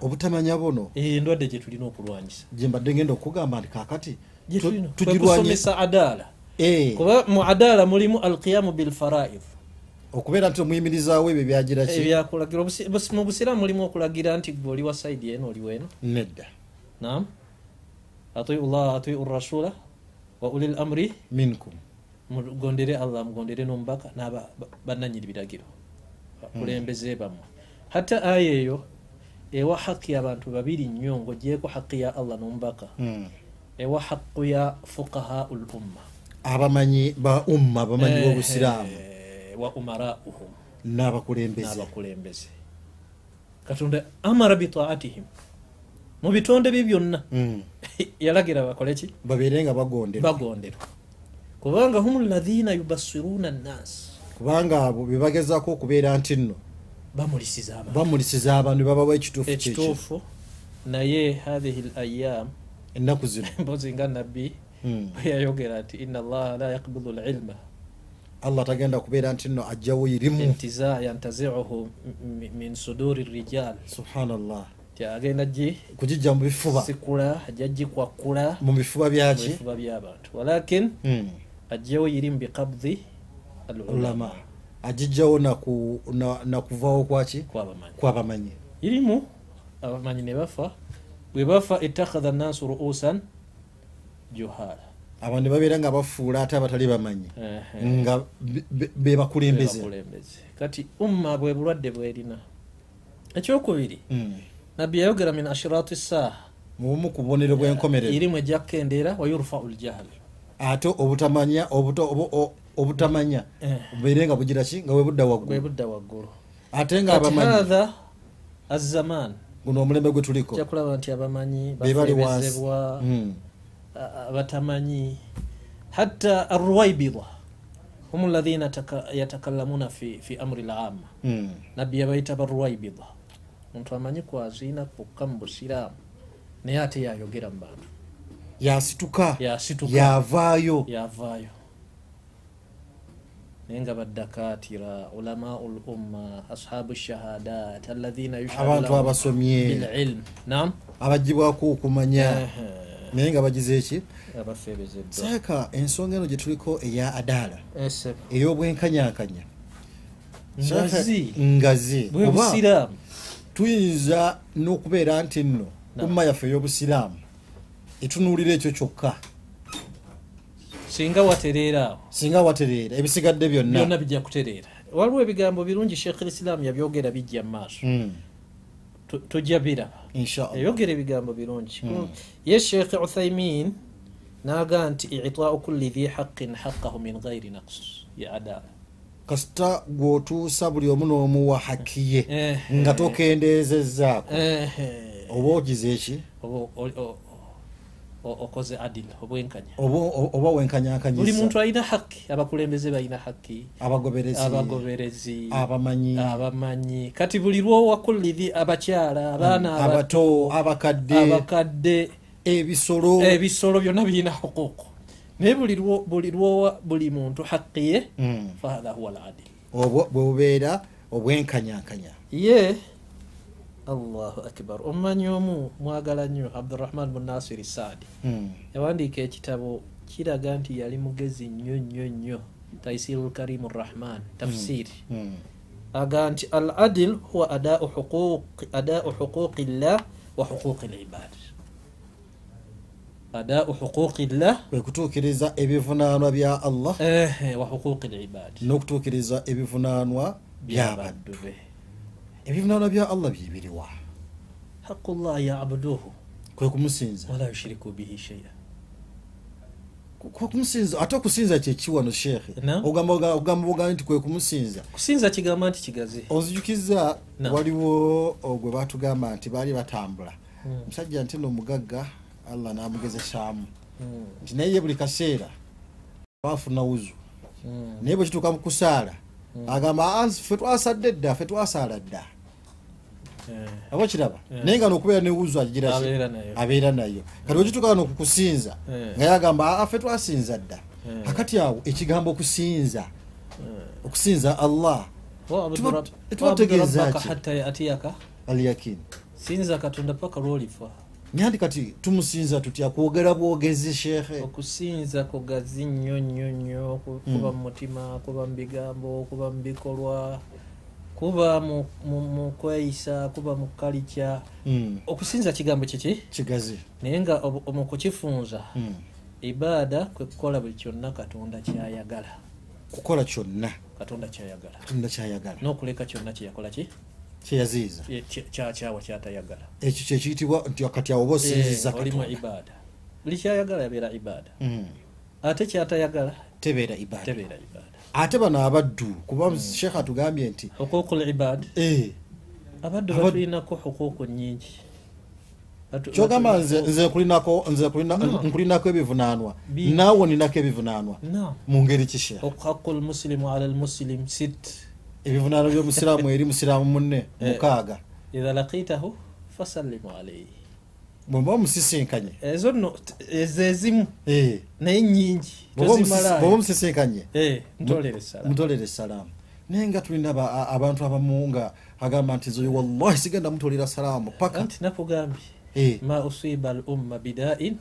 obutamanya buno endwadde gye tulina okulwanyisa. gye mbadde ngenda okugamba nti kaakati Gye tu- tulina. tugirwanye Kwekusomesa adaala. Eh, kuba mu adaala mulimu alqiyamu bilfaraid okubeera nti omuyimirizaawo ebyo byagira ki ebyakulagira busi- mu busiraamu mulimu okulagira nti gwe oli wa saidi eno oli weeno nedda. Nam atiu llah atiu rasula wa uli lamri minkum. mugondere allah mugondere n'omubaka n'aba ba- bannanyini biragiro. Bakulembeze bammwe. Hatta aya eyo ewa haqi abantu babiri nnyo ng'ogyeko haqi ya allah n'omubaka. Hmm. ewa haqu ya fuqahau lumma abamanyi ba umma abamanyi b'obusiraamu Eh, wa umarauhum n'abakulembeze. Katonda amara bitaatihim mu bitonde bye byonna. Hmm. <laughs> yalagira bakoleki babeere nga bagonderwa. Kubanga hum ladhina yubasiruuna nnaasi kubanga abo be bagezaako okubeera nti nno bamulisiza abantu. babawa ekituufu naye hathihi l ayam ennaku zino. <laughs> mpozi nga nabbi Hmm. yayogera nti ina allaha la yakbidu lilma allah tagenda kubeera nti nno ajjawo irimu yantaziuhu min suduri rijal. Subhanallah. Agenda gi kugijja mu bifuba. Sikula ajja gikwakula mu bifuba byaki mubifuba by'abantu walakin Hmm. ajjawo yirimu biqabdi ulama. Agijjawo naku- na- nakuvaawo kwaki kwabamanyi kwabamanyi irimu? Abamanyi ne bafa. Bwe bafa ittakhadha nnaasu ruusan juhala abantu ne babeera nga bafuula ate abatali bamanyi nga be- be- be bakulembeze. Bebakulembeze. kati umma bwe bulwadde bwerina. Ekyokubiri Hmm. nabbi yayogera min ashirati saaha mu bumu ku bubonero bw'enkomerero irimu ejja kukendeera wa yurfau ljahal ate obutamanya obutamanya Eh. bubeere nga bugira ki? Nga bwe budda bwe waggulu. Ate nga kati abamanyi. hatha azaman guno omulembe gwe tuliko. Ojja kulaba nti abamanyi bafebezebwa abatamanyi hatta arwaibida hum ladhina taka- yatakalamuna fi, fi amri lama Hmm. nabbi yabayita barwaibida omuntu amanyi kwaziina kwokka mu busiraamu naye ate yayogera mu bantu yasituka. Yavaayo yavaayo naye nga baddakatira ulamau lumma ashabu shahadat alladhina abantu abasomye. bililm. Nam abagibwako okumanya naye nga bagize eki abafebezeddwa saaka ensonga eno gye tuliko eya adaala ey'obwenkanyankanya ngazi. Busiraamu tuyinza n'okubeera nti nno umma yaffe ey'obusiraamu etunuulira ekyo kyokka. Singa watereera awo. Singa watereera ebisigadde byonna. Byonna bijja kutereera. Waliwo ebigambo birungi sheekh lisiraamu yabyogera bijja mu maaso. Mm, Tu- tujja biraba inshallah. Yayogera ebigambo birungi. Mm. ye sheekh uthaimin naga nti itaau kulli dhi haqin haqahu min gairi naqs. Ya adaala kasita gw'otuusa buli omu n'omuwa haki ye Eh, nga eh, tokendeezezzaako eh, eh. oba ogize eki okoze adil obwenkanya. Oba oba buli muntu alina haki abakulembeze balina haki. Abagoberezi abamanyi. abamanyi. Kati buli lwowakulidhi abakyala abaana abato abakadde abakadde ebisolo. ebisolo byonna birina huquuqu naye buli lwo- buli lwowa buli muntu haqi ye Mm. fahatha huwa ladil obwo bwe bubeera obwenkanyankanya ye allahu akbar. Omumanyi omu mwagala nnyo abdurahman munasiri saadi. Mm. yawandiika ekitabo kiraga nti yali mugezi nnyo nnyo nnyo. Taisiru lkarimu rrahman tafsiri. Mm. aga nti al adil huwa adau huquqi huquqi llah wa huquqi libad adau huquqillah. Kwe kutuukiriza ebivunaanwa bya allah eh, wa huquqi libadi n'okutuukiriza ebivunaanwa by'abaddu byabaddu be ebivunaanwa bya allah byebiriwa haqu llah yabuduhu. Kwe kumusinza. Wala yushiriku bihi sheia kwe kumusinza. Ate okusinza kyekiwano sheekhe Naam. ogamba ogamba nti kwe kumusinza. Kusinza kigamba nti kigazi onzijukiza waliwo gwe batugamba nti baali batambula. Mm. omusajja nti no omugagga allah n'amugezesaamu. Mm, nti naye ye buli kaseera bafuna wuzu. Mm, naye bwe kituuka mu kusaala agamba "Ah, ffe twasadde dda ffe twasaala dda aba kiraba Yeah. naye nga nokubeera ne wuzu agigira ki? abeera nayo kati bwekituuka wano okukusinza Eh. nga yagamba "Ah, ffe twasinza dda Eh. akati awo ekigambo okusinza Eh. okusinza allah Wa'budu Tuba- rabb- tubategeeza wa'budu rabbaka ki? hatta yatiyaka alyakin sinza katonda paka lwolifa nyandi kati tumusinza tutya kwogera bwogezi sheekhe okusinza kugazi nnyo nnyo nnyo ku- Mm. kuba mu mutima kuba mu bigambo kuba mu bikolwa kuba mu- kweyisa kuba mu kalica Mm, okusinza kigambo kiki? Kigazi. Naye nga mu kukifunza. Mm. ibaada kwe kukola buli kyonna katonda kyayagala. Kukola kyonna. Katonda kyayagala. Katonda kyayagala. N'okuleka kyonna kyeyakola ki? Kyeyaziiza Kye- kye- kyakyawa kyatayagala. Ekyo kyekiyitibwa nti kati awo oba osinziza Eh, olimu ibaada. Buli kyayagala yabeera ibaada. Mm, ate kyatayagala? Tebeera ibaada ate bano abaddu kuba sheekhe atugambye nti huquuqu libaad eh, abaddu batulinako huquuqu nyingi kyogamba nze nkulinako ebivunaanwa. Bi- naawe oninako ebivunaanwa. Mu ngeri ki sheekhe haqu lmuslimu ala lmuslim sit ebivunaanwa by'omusiraamu eri musiraamu munne Eh. mukaaga. Idha laqitahu fasallimu alayhi bwe muba musisinkanye ezo nno ezo ezimu? Eh, naye nyingi bw'oba musi- bw'oba tozimalayo. musisinkanye Eh, mutolere salaamu naye nga tulina abantu abamu nga agamba nti nze wallahi sigenda mutolera salaamu paka. Anti nakugambye Eh, ma usiba al umma bidain.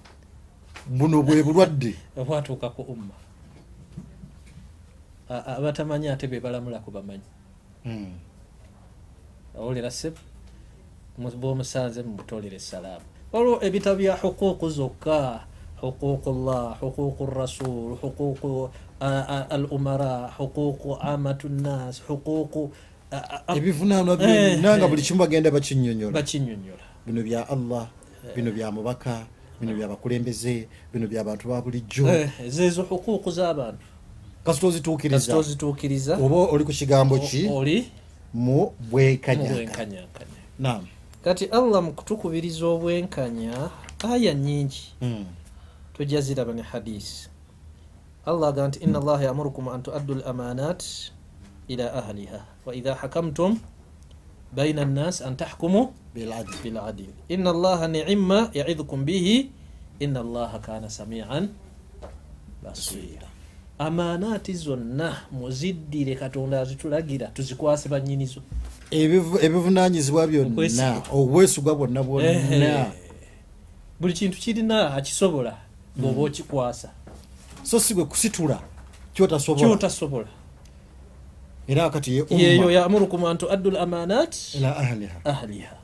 Buno bwe bulwadde. Obwatuuka ku umma. Abatamanyi ate be balamula ku bamanyi. Mm. awulira sebe bwomusanze mumutolere salaamu waliwo ebitabo bya huquuqu zokka huquuqu llah huquuqu rasul huquuqu a- a- al umara huquuqu amatu nnas huquuqu a- ebivunaanwa Eh, byonna nga eh. buli kimu bagenda bakinyonyola. Bakinyonyola. Bino bya allah bino bya mubaka bino bya bakulembeze bino bya bantu ba bulijjo. Eh, zezo huquuqu z'abantu kasita ozituukiriza. Oba oli ku kigambo ki? Oli mu bwenkanya. mubwenkanyankanya naam kati allah mu kutukubiriza obwenkanya aya nyingi. Mm. tujja ziraba ne hadisi allah aga nti ina allaha yamurukum an tuaddu l amanat ila ahliha. Wa idha hakamtum baina nnas an tahkumu biladil ina allaha niima yaidhukum bihi. Ina allaha kana samian basira amanati zonna muziddire katonda azitulagira tuzikwase banyinizo Ebivu- ebivunaanyizibwa byonna. Obwesigwa bwonna bwonna. Buli kintu kirina akisobola bwoba okikwasa. So si gwe kusitula kyotasobola. Era kati ye yeyo yamurukum an tuaddu l amanat ila ahliha. ahliha.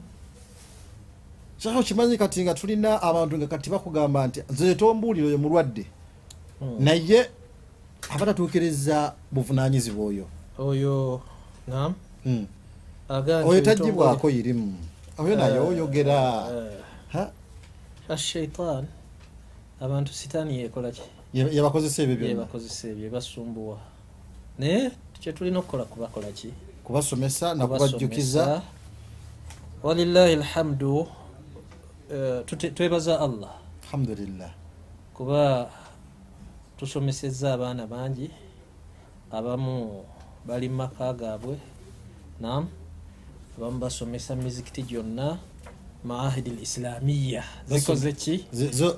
Kyako kimanyi kati nga tulina abantu nga kati bakugamba nti nze tombuulire oyo mulwadde. Hmm. naye abatatuukiriza buvunaanyizibwa oyo. Oyo nam Mm. aga oyo tagibwako irimu oyo naye oyogera Ha? ashaitan abantu sitaani yekolaki Ye- yabakozesa ebyo byonna yebakozesa ebyo ebasumbuwa naye kyetulina okukola kubasomesa nakubajjukiza Kubasomesa. alhamdu eh, tute- twebaza allah alhamdulillah kuba tusomeseza abaana bangi abamu bali mu maka gaabwe nam abamu basomesa mizikiti gyonna maahidi l islamiya zikoze ki?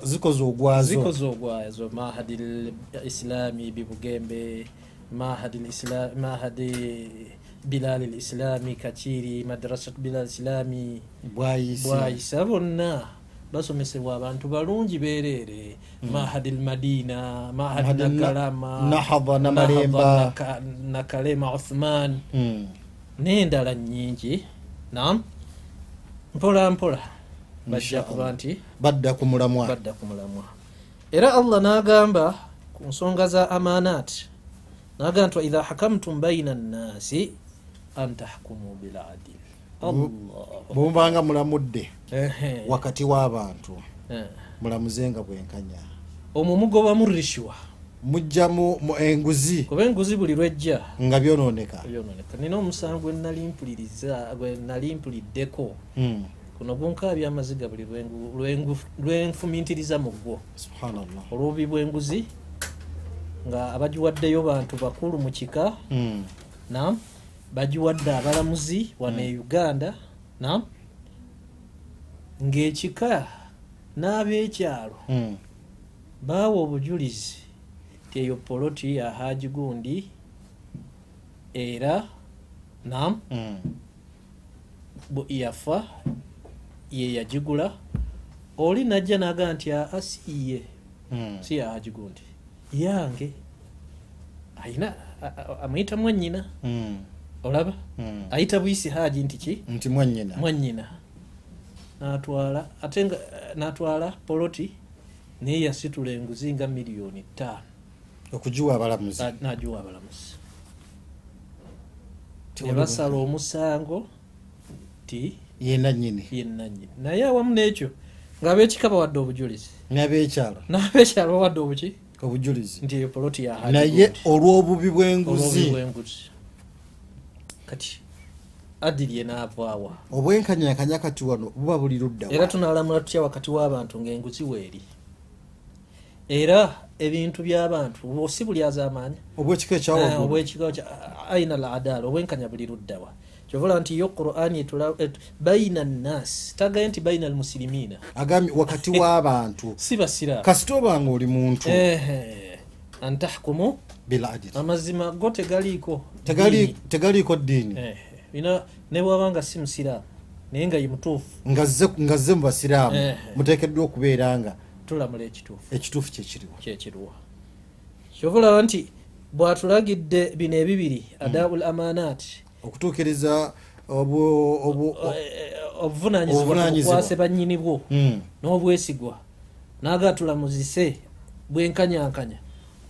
Zikoze ogwazo. Zikoze ogwazo. Mahadi l islami bibugembe mahadi mahadi bilali l islami kaciri madrasat bilal islami bwayisa bonna basomesebwa abantu balungi bereere mahadi l madina mahadi Mahadi na- nakalama nakalema uthman. Mm. N'endala nyingi nam mpola mpola. Bajja kuba nti badda ku mulamwa. badda ku mulamwa. Era allah n'agamba ku nsonga za amanat n'agamba nti waidha hakamtum baina nnasi an tahkumu biladil bwemubanga mulamudde wakati w'abantu Eh. mulamuzenga bwenkanya. Omwo mugobamu rishwa mugjamu mu enguzi kuba enguzi buli lwejja. nga byonooneka nina omusango gwe nali mpuliriza gwe nali mpuliddeko. Mm. kuno gunkaabya amaziga buli lwenfumintiriza mu gwo. Subhanallah. Olubi bw'enguzi nga abagiwaddeyo bantu bakulu mu kika Mm. nam bagiwadde abalamuzi wano e uganda nam ng'ekika n'ab'ekyalo baawa obujulizi eyo poloti ya haji gundi era nam Mm. bu- yafa ye yagigula oli najja naga nti aa siiye Mm. si ya haji gundi. Yange ayina amuyita mwanyina Mm. olaba? Ayita buyisi haji nti ki? Nti mwanyina mwanyina natwala ate nga natwala poloti naye yasitula enguzi nga miliyoni ttaano okugiwa abalamuzi. Na- nagiwa abalamuzi. Tewali ne basala omusango ti yena nyini yenanyini naye awamu n'ekyo ng'abekika bawadde obujulizi. N'abekyalo n'abekyalo bawadde obuki? Obujulizi. Nti eyo poloti ya Haji naye Gundi. olw'obubi bw'enguzi. Kati adiri enaavaawa obwenkanyakanya kati wano buba buli ludda era tunalamula tutya wakati w'abantu ng'enguzi weeri era ebintu by'abantu si buli azaamaanya obwekika aina al adaala obwenkanya buli luddawa. Kyovola nti yo qur'ani baina nnasi tagaye nti baina almusirimiina agambye wakati <laughs> w'abantu. Si basiraamu. Kasita obanga oli muntu. Antahkumu biladiri amazima go tegaliiko tegaliiko ddiini. Bina ne bwaba nga si musiraamu naye nga ye mutuufu. Nga zze- nga zze mu basiraamu. Muteekeddwa okubeera nga tulamula ekituufu. Ekituufu kyekiriwo kyekirwa kyovulaba nti bw'atulagidde bino ebibiri adaul amanati okutuukiriza obu- obu- o- obuvunanyizibwa tukwase bannyini bwo Mm. n'obwesigwa naga tulamuzise bwenkanyankanya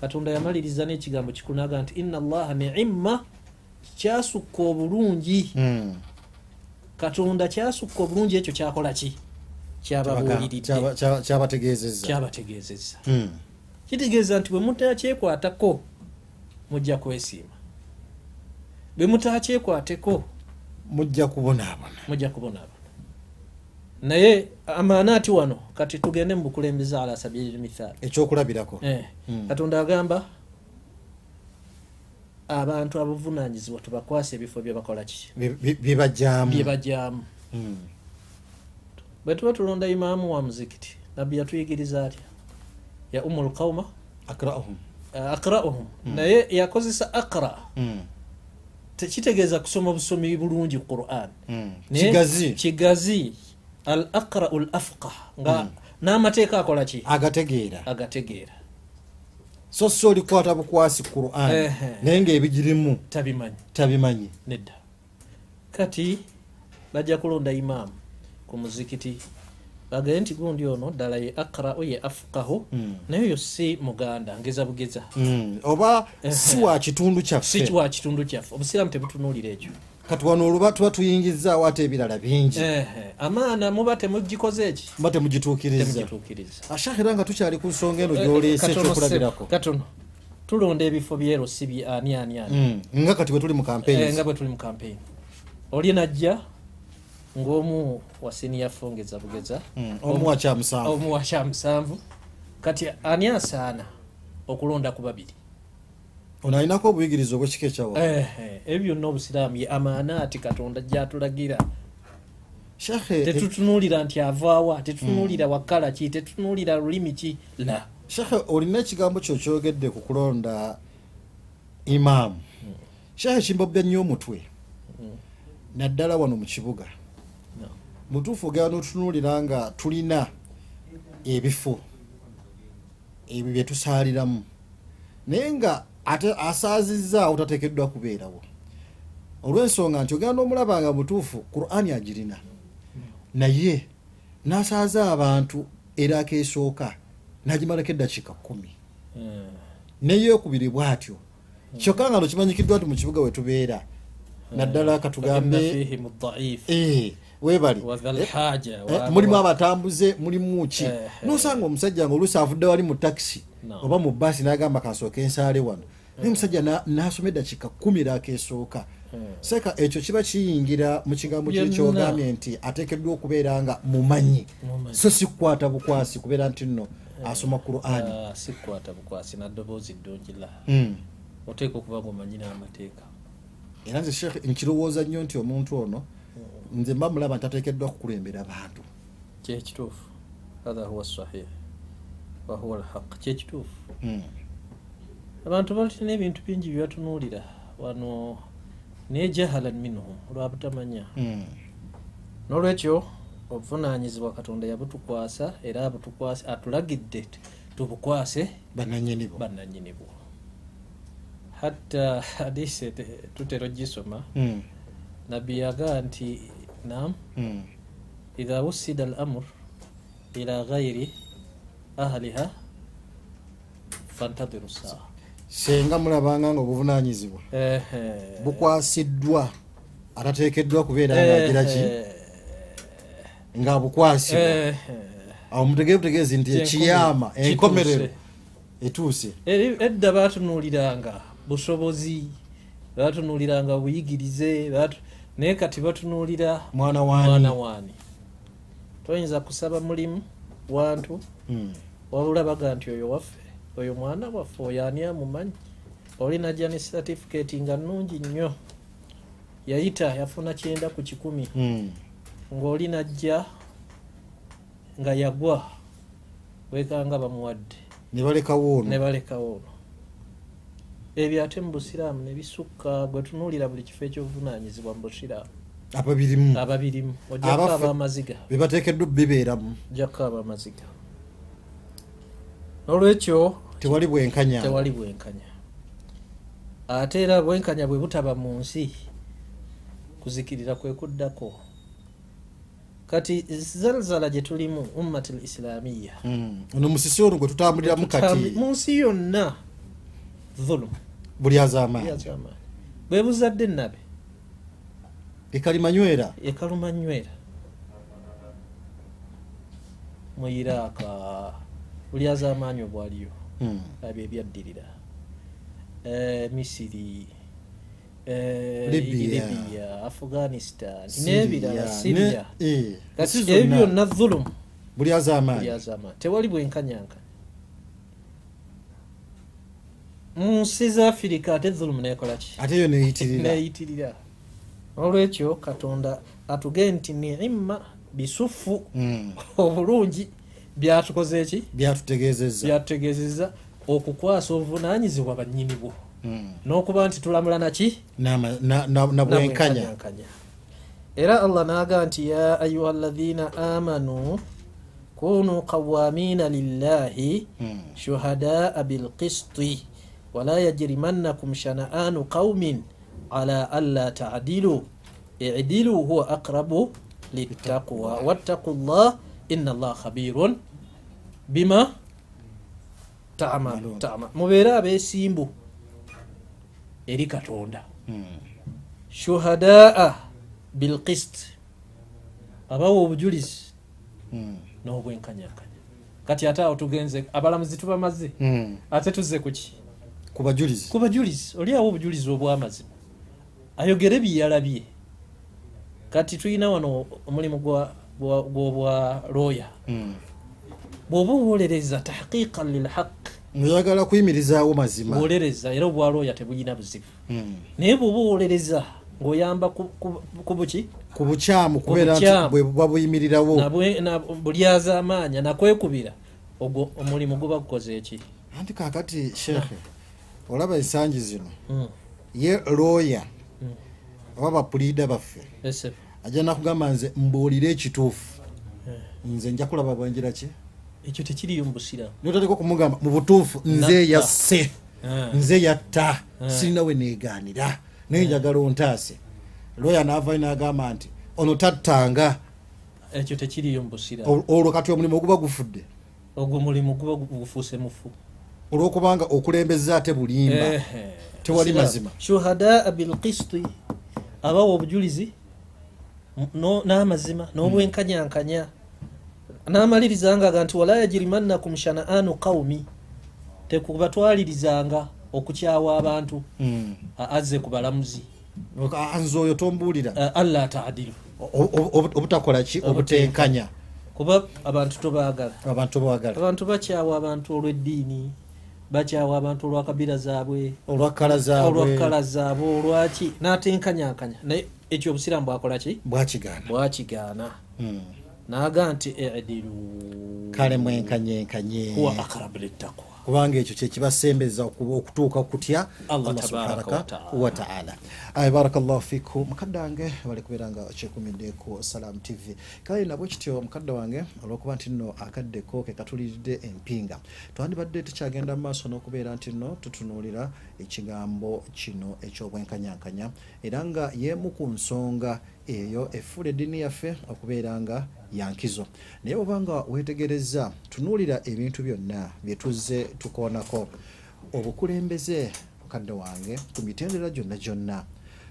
katonda yamaliriza n'ekigambo kikulu naga nti inna allaha niimma kyasukka obulungi. Mm. katonda kyasukka obulungi ekyo kyakola ki kyabategeezezza. Kyabategeezezza. Mm. kitegeeza nti bwe mutakyekwatako mujja kwesiima. Bwe mutakyekwateko mujja kubonaabona mujja kubonaabona naye amaanaati wano kati tugende mu bukulembeze ala sabili mithaali. Ekyokulabirako. Eh, Mm. katonda agamba abantu abavunanyizibwa tubakwasa ebifo byebakola ki bwe tuba tulonda imaamu wa muzikiti nabbi yatuyigiriza atya? Ya umu lqauma akrahum akrauhum naye yakozesa akra Mm. tekitegeeza kusoma busomi bulungi quran. Mm. Naye kigazi. Al aqrau l afqah nga n'amateeka akola ki? Agategeera. Agategeera. So si olikwata bukwasi quran naye ngaebigirimu tabimanyi. tabimanyi. Nedda. Kati bajja kulonda imaamu ku muzikiti. Bagaye nti gundi ono ddala ye akrau ye afukahu Mm. naye oyo si muganda ngeza bugeza. Mm. oba si wa kitundu si kyaffe kiwa kitundu kyaffe. Obusiraamu tebutunuulira ekyo. Kati wano oluba tuba tuyingizaawo ate ebirala bingi. Amaana muba temugikoze eki mba temugituukiriza. Temugituukiriza. Ashahera nga tukyali ku nsonga eno gyoleese Katono ekyokulabirako. Katono. Tulonda ebifo byero si bi ani ani ani. Mm. nga kati bwe tuli mu Eh, campaigns nga bwe tuli mu campaign. Oli najja ng'omu wa senior fongeza bugeza. Mm. omu wa kyamusanvu omu wa kyamusanvu kati ani asaana okulonda ku babiri? Ono alinako obuyigiriza obwekika ekyawa? Ebyo byonna obusiraamu ye amaanaati katonda gyatulagira. Tetutunuulira nti avaawa tetutunuulira wakala ki tetutunuulira lulimi ki? La. Shekhe olina ekigambo kyo kyogedde ku kulonda imaamu. Shekhe kimbobya nnyo omutwe. Naddala wano mu kibuga. Mutuufu ogera n'otunuulira nga tulina ebifo ebyo bye tusaaliramu. Naye nga ate asaazizza tateekeddwa kubeerawo. Olw'ensonga nti ogenda n'omulaba nga mutuufu qur'ani agirina. Naye n'asaaza abantu era akeesooka nagimalako eddakiika kumi Eh, neyokubiri bwatyo kyokka nga no kimanyikiddwa nti mu kibuga wetubeera naddala katugambe webali eh, eh, mulimu abatambuze mulimu ki? Eh, Nosanga omusajja nga oluusi avudde wali mu takisi oba mu baasi nagamba kansooka ensaale wano. Naye omusajja nasoma eddakiika kumi lakesooka seeka ekyo kiba kiyingira mu kigambo kyekyogambye nti ateekeddwa okubeera nga mumanyi. So sikwata bukwasi kubeera nti nno asoma qurani. Ah, sikwata bukwasi naddoboozi ddungila hmm. oteeka okuba gomanyi n'amateeka. Era nze sheekh nkirowooza nnyo nti omuntu ono nze mba mulaba nti ateekeddwa kukulembera bantu kyekituufu hatha huwa sahih. Wahuwa alhaq. Kyekituufu Mm. abantu balina ebintu bingi byebatunuulira wano naye jahalan minhum olwabutamanya Mm. n'olwekyo obuvunanyizibwa katonda yabutukwasa era abutukwase atulagidde tubukwase bannanyinibwo hatta hadise te- tutera ogisoma Mm. nabbi yagaa nti Mm. idha wusida al amur ila ghairi ahliha fantadiru saa senga mulabanga nga obuvunanyizibwa bukwasiddwa atateekeddwa kubeera ngaagira ki? Ngaabukwasibwa Ehe. awo mutegeere butegeezi nti ekiyama enkomerero etuuse. Edda batunuuliranga busobozi batunuuliranga buyigirize naye kati batunuulira mwana waani toyinza kusaba mulimu wantu Mm. wabula baga nti oyo waffe oyo mwana waffe oyo ani amumanyi? Olinajja ne certificate nga nnungi nnyo. Yayita yafuna kyenda ku kikumi. Mm. ng'oli najja nga yagwa wekanga bamuwadde. Ne balekawo ono ebyo ate mu busiraamu ne bisukka gwe tunuulira buli kifo ekyobuvunanyizibwa mu busiraamu. Ababirimu. Ababirimu. Ojjako ab'amaziga be bateekeddwa bibeeramu ojjako ab'amaziga n'olwekyo tewali bwenkanya. Tewali bwenkanya. Ate era bwenkanya bwe butaba mu nsi kuzikirira kwe kuddako. Kati zalzala gye tulimu ummat l islamiya Mm. ono musisi ono gwe tutambuliramu kati mu nsi yonna dhulumu buli azaamaanyi yazamaani bwe buzadde nabe ekalimanywera ekalumanywera mu iraaka buli azamaanyi obwaliyo Mm. abyo ebyaddirira Eh, misiri. Libya. libya afghanistan n'ebirala ne- siria eh, kati ebyo byonna dhulumu buli azaamaanyi byazamaani tewali bwenkanyankanya mu nsi za afirika ate dhulumu nekolaki ate yo neyitirira. Olwekyo katonda atugee nti niima bisufu Mm. <laughs> obulungi. Byatukoze eki byatutegeezezza. Okukwasa obuvunanyizibwa bannyini bwo. Mm. n'okuba nti tulamula naki N'ama- na- na na bwenkanya. nabwenkanyankanya era allah n'aga nti ya ayuha alladhina amanu kunu qawamina lillahi Mm. shuhadaa bilqisti wala yajrimannakum shana'anu qaumin ala alla ta'dilu i'dilu huwa aqrabu littaqwa wattaqu llah inna allah khabirun bima ta'malu- ta'ma- mubeere abeesimbu eri katonda. Shuhadaa bilqist abawa obujulizi Mm. n'obwenkanyakanya. Kati ate awo tugenze abalamuzi tubamaze. Mm. ate tuzze kuki ku bajulizi oli awo obujulizi obw'amazima. Ayogere byeyalabye kati tulina wano omulimu gw'obwa looya Mm. bw'oba owolereza tahqiqan lilhaq oyagala kuyimirizaawo mazima. Bwolereza era obwa looya tebulina buzibu. Mm. naye bw'oba owolereza ng'oyamba ku- buki? Ku bukyamu kubeera nti bwe buba buyimirirawo bulyaza amaanya nakwekubira ogwo omulimu guba gukoze eki? Anti kakati sheekhe olaba ensangi zino. Mm, ye looya Mm. oba bapulida baffe. Ajja nakugamba nze mbuulire ekituufu. Eh. nze nja kulaba bwenjira ki? Ekyo tekiriyo mu busiramu notandika okumugamba mu butuufu nze yasse. Nze yatta. Sirina we neegaanira. Naye njagala ontaase. Looya naavayo n'agamba nti ono tattanga. Ekyo tekiriyo mu busiramu Ol- olwo kati omulimu guba gufudde? Ogwo mulimu guba gu- gufuuse mufu olwokubanga okulembeza ate bulimba tewali mazima. shuhadaa bilqisti abawa obujulizi n'amazima n'obwenkanyankanya n'amaliriza nga nti wala yajirimannakum shanaanu qawmi tekubatwalirizanga okukyawa abantu Mm. a- azze ku balamuzi. Nze oyo tombuulira. Alla taadilu. O- o- o- obutakola ki? Obutenkanya. Kuba abantu tobaagala abantu bakyawa abantu olw'eddiini bakyawa abantu olwa kabira zaabwe. Olwakala zaabwe. Olwaki? N'atenkanyankanya naye ekyo obusiraamu bwakola ki? Bwakigaana. Bwakigaana. Mm. naga nti edilu kale mwenkanyenkanye huwa akarabu littakwa kubanga ekyo kyekibasembeza okutuuka okutya Allah tabaraka subhanaka wa ta'ala. wataala aye barakallahu fiku mukadde wange bali kubeera nga kyekumidde ku salam tv kale nabwe kityo mukadde wange olwokuba nti nno akaddeko ke katuliridde empinga. Twandibadde tukyagenda mu maaso n'okubeera nti nno tutunuulira ekigambo kino eky'obwenkanyankanya era nga y'emu ku nsonga eyo efuula eddiini yaffe okubeera nga yankizo naye obanga weetegereza tunuulira ebintu byonna bye tuzze tukoonako. Obukulembeze mukadde wange ku mitendera gyonna gyonna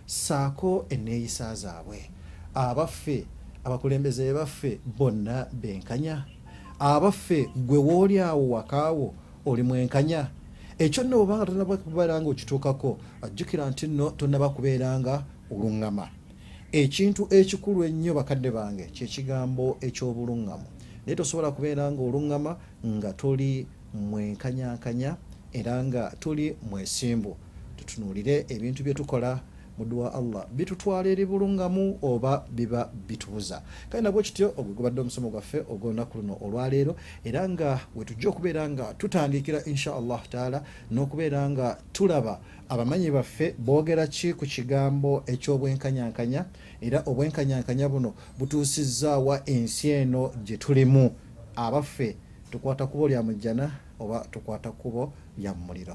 saako enneeyisa zaabwe. Abaffe abakulembeze baffe bonna benkanya abaffe gwe wooli awo wakaawo oli mwenkanya ekyo nno obanga tonaba kubeera nga okituukako ajjukira nti nno tonaba kubeera nga oluŋŋama ekintu ekikulu ennyo bakadde bange kyekigambo ekyobuluŋŋamu naye tosobola kubeera nga oluŋŋama nga toli mwenkanyankanya era nga tuli mwesimbu. Tutunuulire ebintu bye tukola muduwa allah. Bitutwala eri bulungamu oba biba bitubuza. Kale nabwe kityo ogwe gubadde omusomo gwaffe ogwolunaku luno olwaleero era nga wetujja okubeera nga tutandikira insha allahu taala n'okubeera nga tulaba abamanyi baffe boogera ki ku kigambo eky'obwenkanyankanya era obwenkanyankanya buno butuusizaawa ensi eno gye tulimu? Abaffe tukwata kubo lya mujjana oba tukwata kubo lya mumuliro